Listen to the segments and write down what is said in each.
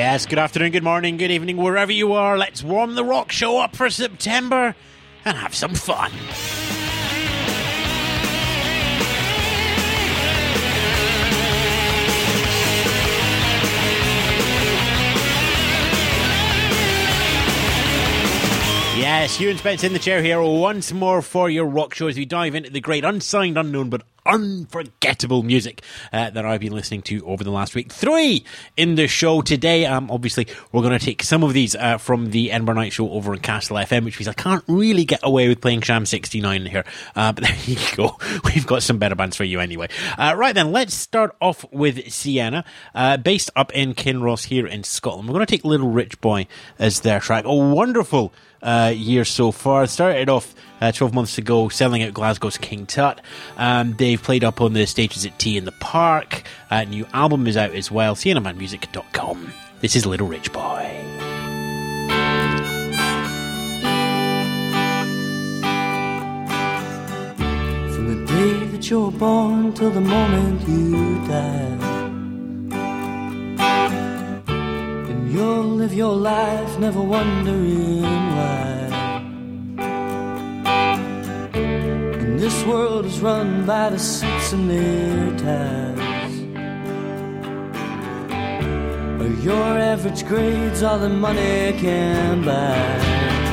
Yes, good afternoon, good morning, good evening, wherever you are. Let's warm the rock show up for September and have some fun. Yes, Ewan Spence in the chair here once more for your rock show as we dive into the great unsigned, unknown, but unforgettable music uh, that I've been listening to over the last week. Three in the show today. Um, obviously, we're going to take some of these uh, from the Edinburgh Night Show over on Castle FM, which means I can't really get away with playing Sham 69 here. Uh, but there you go. We've got some better bands for you anyway. Uh, right then, let's start off with Sienna, uh, based up in Kinross here in Scotland. We're going to take Little Rich Boy as their track. A wonderful uh, year so far. Started off uh, 12 months ago selling out Glasgow's King Tut. Um, they've played up on the stages at T in the Park. Uh, new album is out as well. SiennaManMusic.com. This is Little Rich Boy. From the day that you're born till the moment you die. You'll live your life never wondering why. And this world is run by the suits and their ties. Or your average grade's all the money can buy.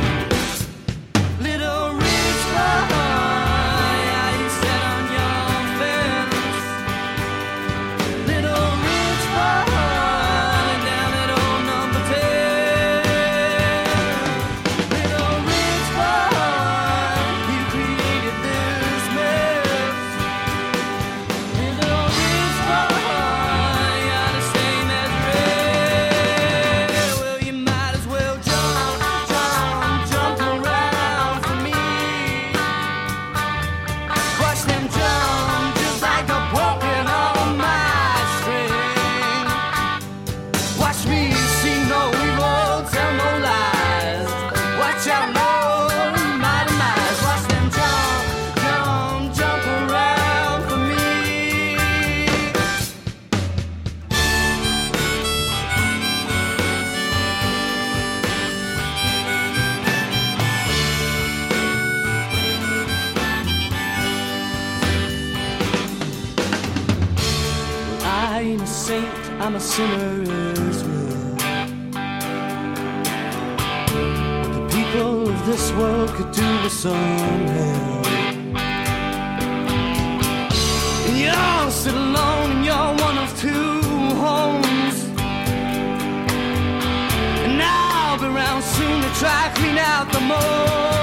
I'm a sinner as well. The people of this world could do with some help. And you all sit alone in your one of two homes. And I'll be around soon to try clean out the mold.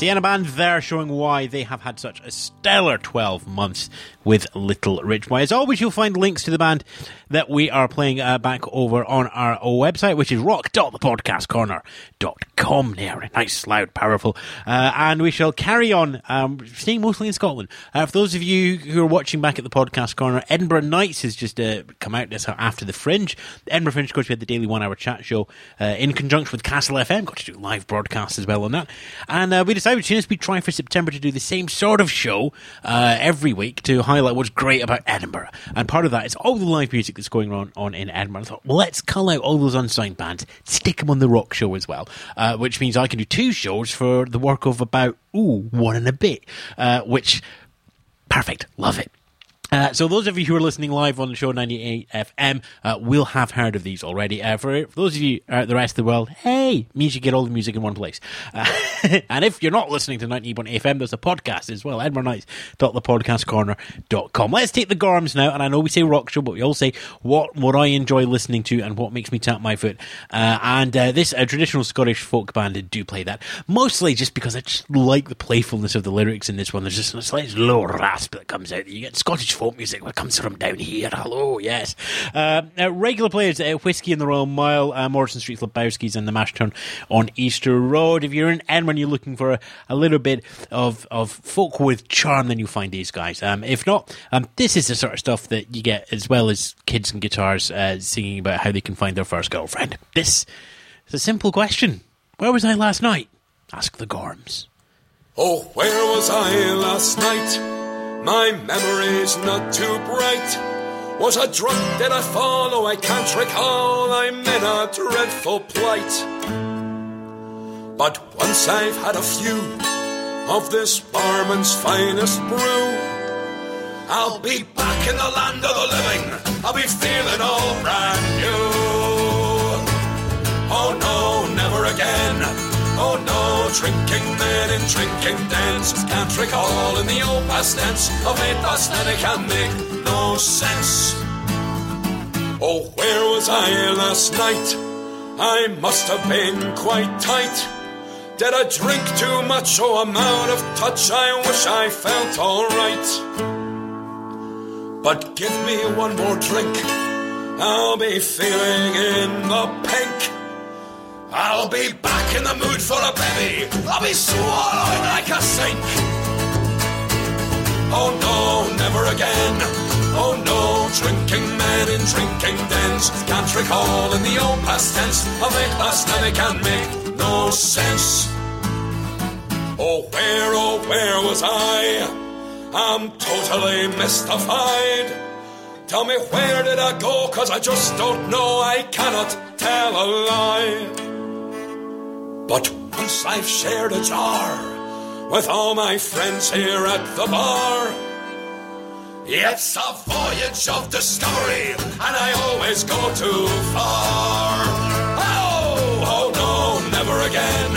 Sienna Band there showing why they have had such a stellar 12 months with Little Rich Boy. As always, you'll find links to the band that we are playing uh, back over on our website, which is rock.thepodcastcorner.com. There, nice, loud, powerful. Uh, and we shall carry on, um, staying mostly in Scotland. Uh, for those of you who are watching back at the podcast corner, Edinburgh Nights has just uh, come out this after the Fringe. The Edinburgh Fringe, of course, we had the daily one hour chat show uh, in conjunction with Castle FM. Got to do live broadcasts as well on that. And uh, we decided, as we try for September, to do the same sort of show uh, every week to highlight what's great about Edinburgh. And part of that is all the live music that's going on, on in Edinburgh. I thought, well, let's cull out all those unsigned bands, stick them on the rock show as well, uh, which means I can do two shows for the work of about, ooh, one and a bit, uh, which, perfect, love it. Uh, so those of you who are listening live on the show 98 FM uh, will have heard of these already. Uh, for, for those of you out the rest of the world, hey, means you get all the music in one place. Uh, and if you're not listening to 98 FM, there's a podcast as well, edinburghnights.thepodcastcorner.com. Let's take the gorms now, and I know we say rock show, but we all say what what I enjoy listening to and what makes me tap my foot. Uh, and uh, this uh, traditional Scottish folk band do play that, mostly just because I just like the playfulness of the lyrics in this one. There's just a slight low rasp that comes out. You get Scottish folk music that comes from down here. Hello, yes. Uh, uh, regular players, uh, Whiskey in the Royal Mile, uh, Morrison Street Lebowski's, and the Mash Tun on Easter Road. If you're in Edinburgh you're looking for a, a little bit of, of folk with charm, then you'll find these guys. Um, if not, um, this is the sort of stuff that you get as well as kids and guitars uh, singing about how they can find their first girlfriend. This is a simple question. Where was I last night? Ask the Gorms. Oh, where was I last night? My memory's not too bright. Was I drunk? Did I fall? Oh, I can't recall. I'm in a dreadful plight. But once I've had a few of this barman's finest brew, I'll be back in the land of the living. I'll be feeling all brand new. Oh no, never again. Oh no, drinking men in drinking dens Can't recall in the old past tense Of it last night it can make no sense. Oh, where was I last night? I must have been quite tight. Did I drink too much? Oh, I'm out of touch I wish I felt alright. But give me one more drink. I'll be feeling in the pink I'll be back in the mood for a bevy. I'll be swallowing like a sink. Oh no, never again. Oh no, drinking men in drinking dens. Can't recall in the old past tense of it last night. It can make no sense. Oh, where, oh, where was I? I'm totally mystified. Tell me where did I go? Cause I just don't know. I cannot tell a lie. But once I've shared a jar with all my friends here at the bar, it's a voyage of discovery, and I always go too far. Oh, oh no, never again.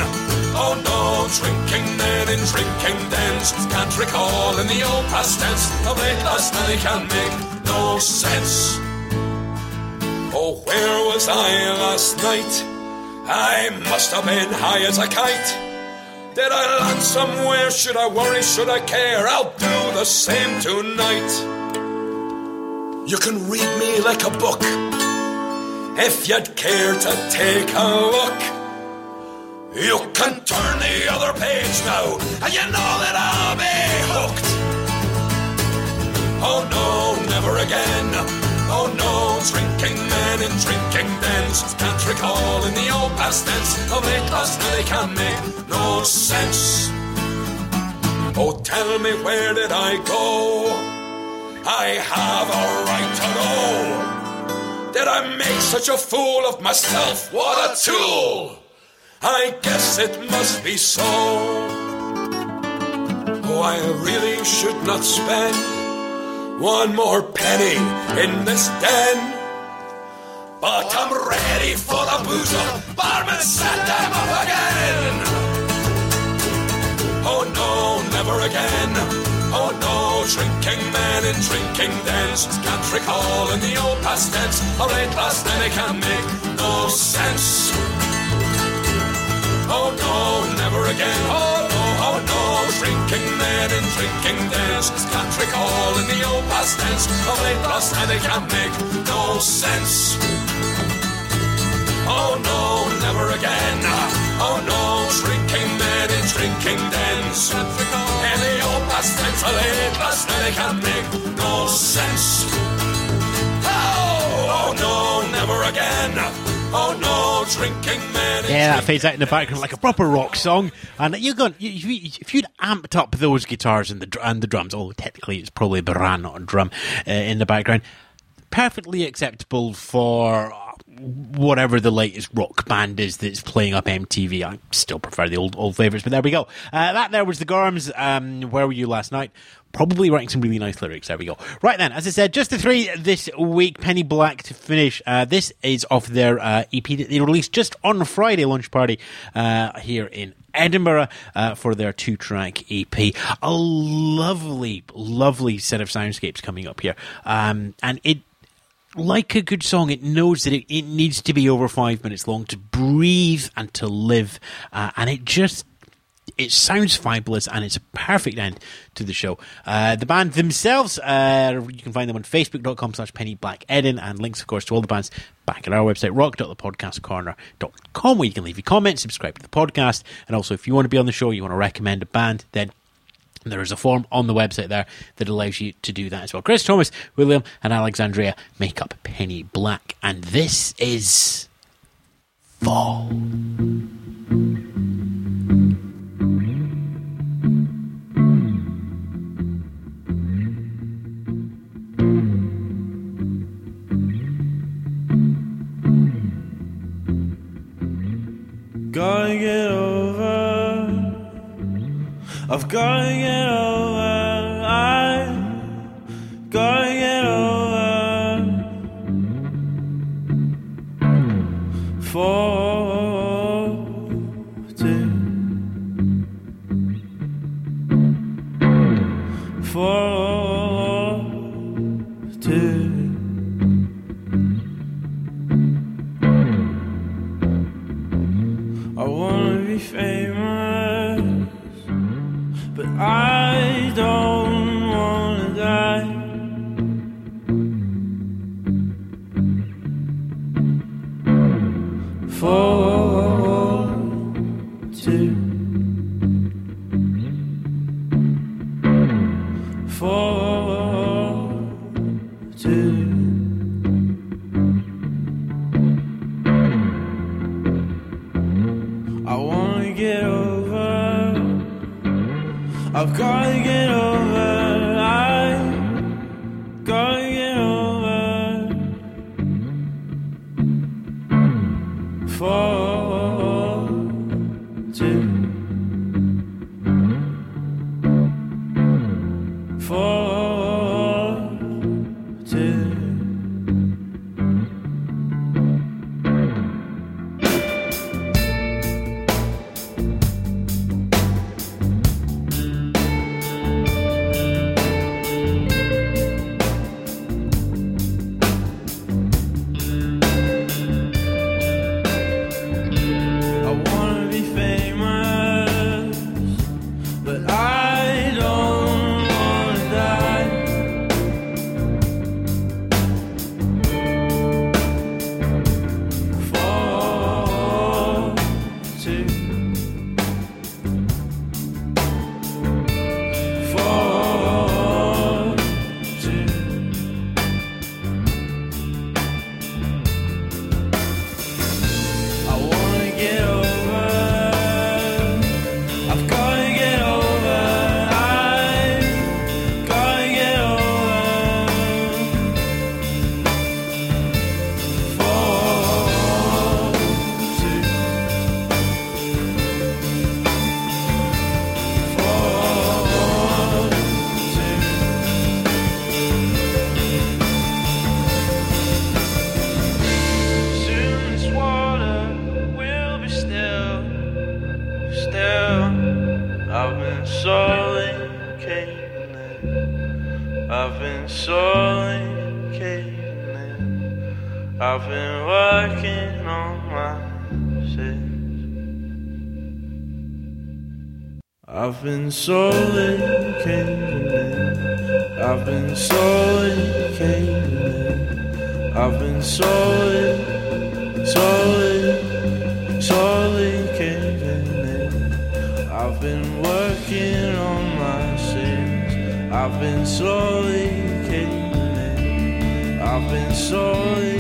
Oh no, drinking men in drinking dens can't recall in the old past tense of late last night can make no sense. Oh, where was I last night? I must have been high as a kite. Did I land somewhere? Should I worry? Should I care? I'll do the same tonight. You can read me like a book if you'd care to take a look. You can turn the other page now, and you know that I'll be hooked. Oh no, never again. Oh no, drinking men in drinking dens can't recall in the old past tense of it last night they can make no sense. Oh, tell me where did I go? I have a right to know. Did I make such a fool of myself? What a tool! I guess it must be so. Oh, I really should not spend one more penny in this den. But I'm ready for the booze. Barman, set them up again. Oh no, never again. Oh no, drinking men in drinking dens can't recall in the old past tense. Or late last night they can make no sense. Oh no, never again. Oh drinking men in drinking dens can't recall in the old past tense of late last night they can make no sense. Oh no, never again. Oh no, drinking men in drinking dens. In the old past tense, of late last night they can make no sense. Oh, oh no, never again. Oh no, drinking Yeah, that fades out in the background like a proper rock song. And you're going, you, if you'd amped up those guitars and the and the drums, although technically it's probably a bodhrán, not a drum, uh, in the background, perfectly acceptable for whatever the latest rock band is that's playing up MTV. I still prefer the old old favourites, but there we go. Uh, that there was the Gorms. Um, where were you last night? Probably writing some really nice lyrics. There we go. Right then, as I said, just the three this week. Penny Black to finish. Uh, this is off their uh, EP that they released just on Friday, Lunch Party, uh, here in Edinburgh uh, for their two track EP. A lovely, lovely set of soundscapes coming up here. Um, and it like a good song, it knows that it, it needs to be over five minutes long to breathe and to live. Uh, and it just, it sounds fabulous and it's a perfect end to the show. Uh, the band themselves, uh, you can find them on facebook.com slash penny black eden and links, of course, to all the bands back at our website, rock.thepodcastcorner.com, where you can leave your comments, subscribe to the podcast. And also, if you want to be on the show, you want to recommend a band, then there is a form on the website there that allows you to do that as well. Chris Thomas, William, and Alexandria make up Penny Black, and this is Fall. Over. I've gotta get over. But I gotta get over. I been suffocating it. I've been working on my shit. I've been slowly caving in. I've been slowly caving in. I've been slowly, slowly, slowly caving in. I've been working on my sins. I've been slowly been slowly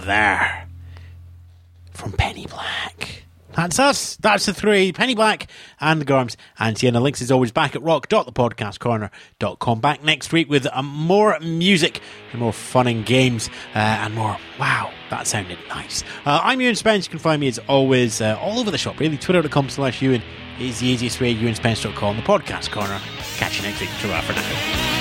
there from Penny Black. That's us. That's the three. Penny Black and the Gorms. And Sienna Links is always back at rock.thepodcastcorner.com. Back next week with uh, more music and more fun and games uh, and more. Wow, that sounded nice. Uh, I'm Ewan Spence. You can find me as always uh, all over the shop, really. Twitter.com slash Ewan is the easiest way. EwanSpence.com, the podcast corner. Catch you next week. Ta-ra for now.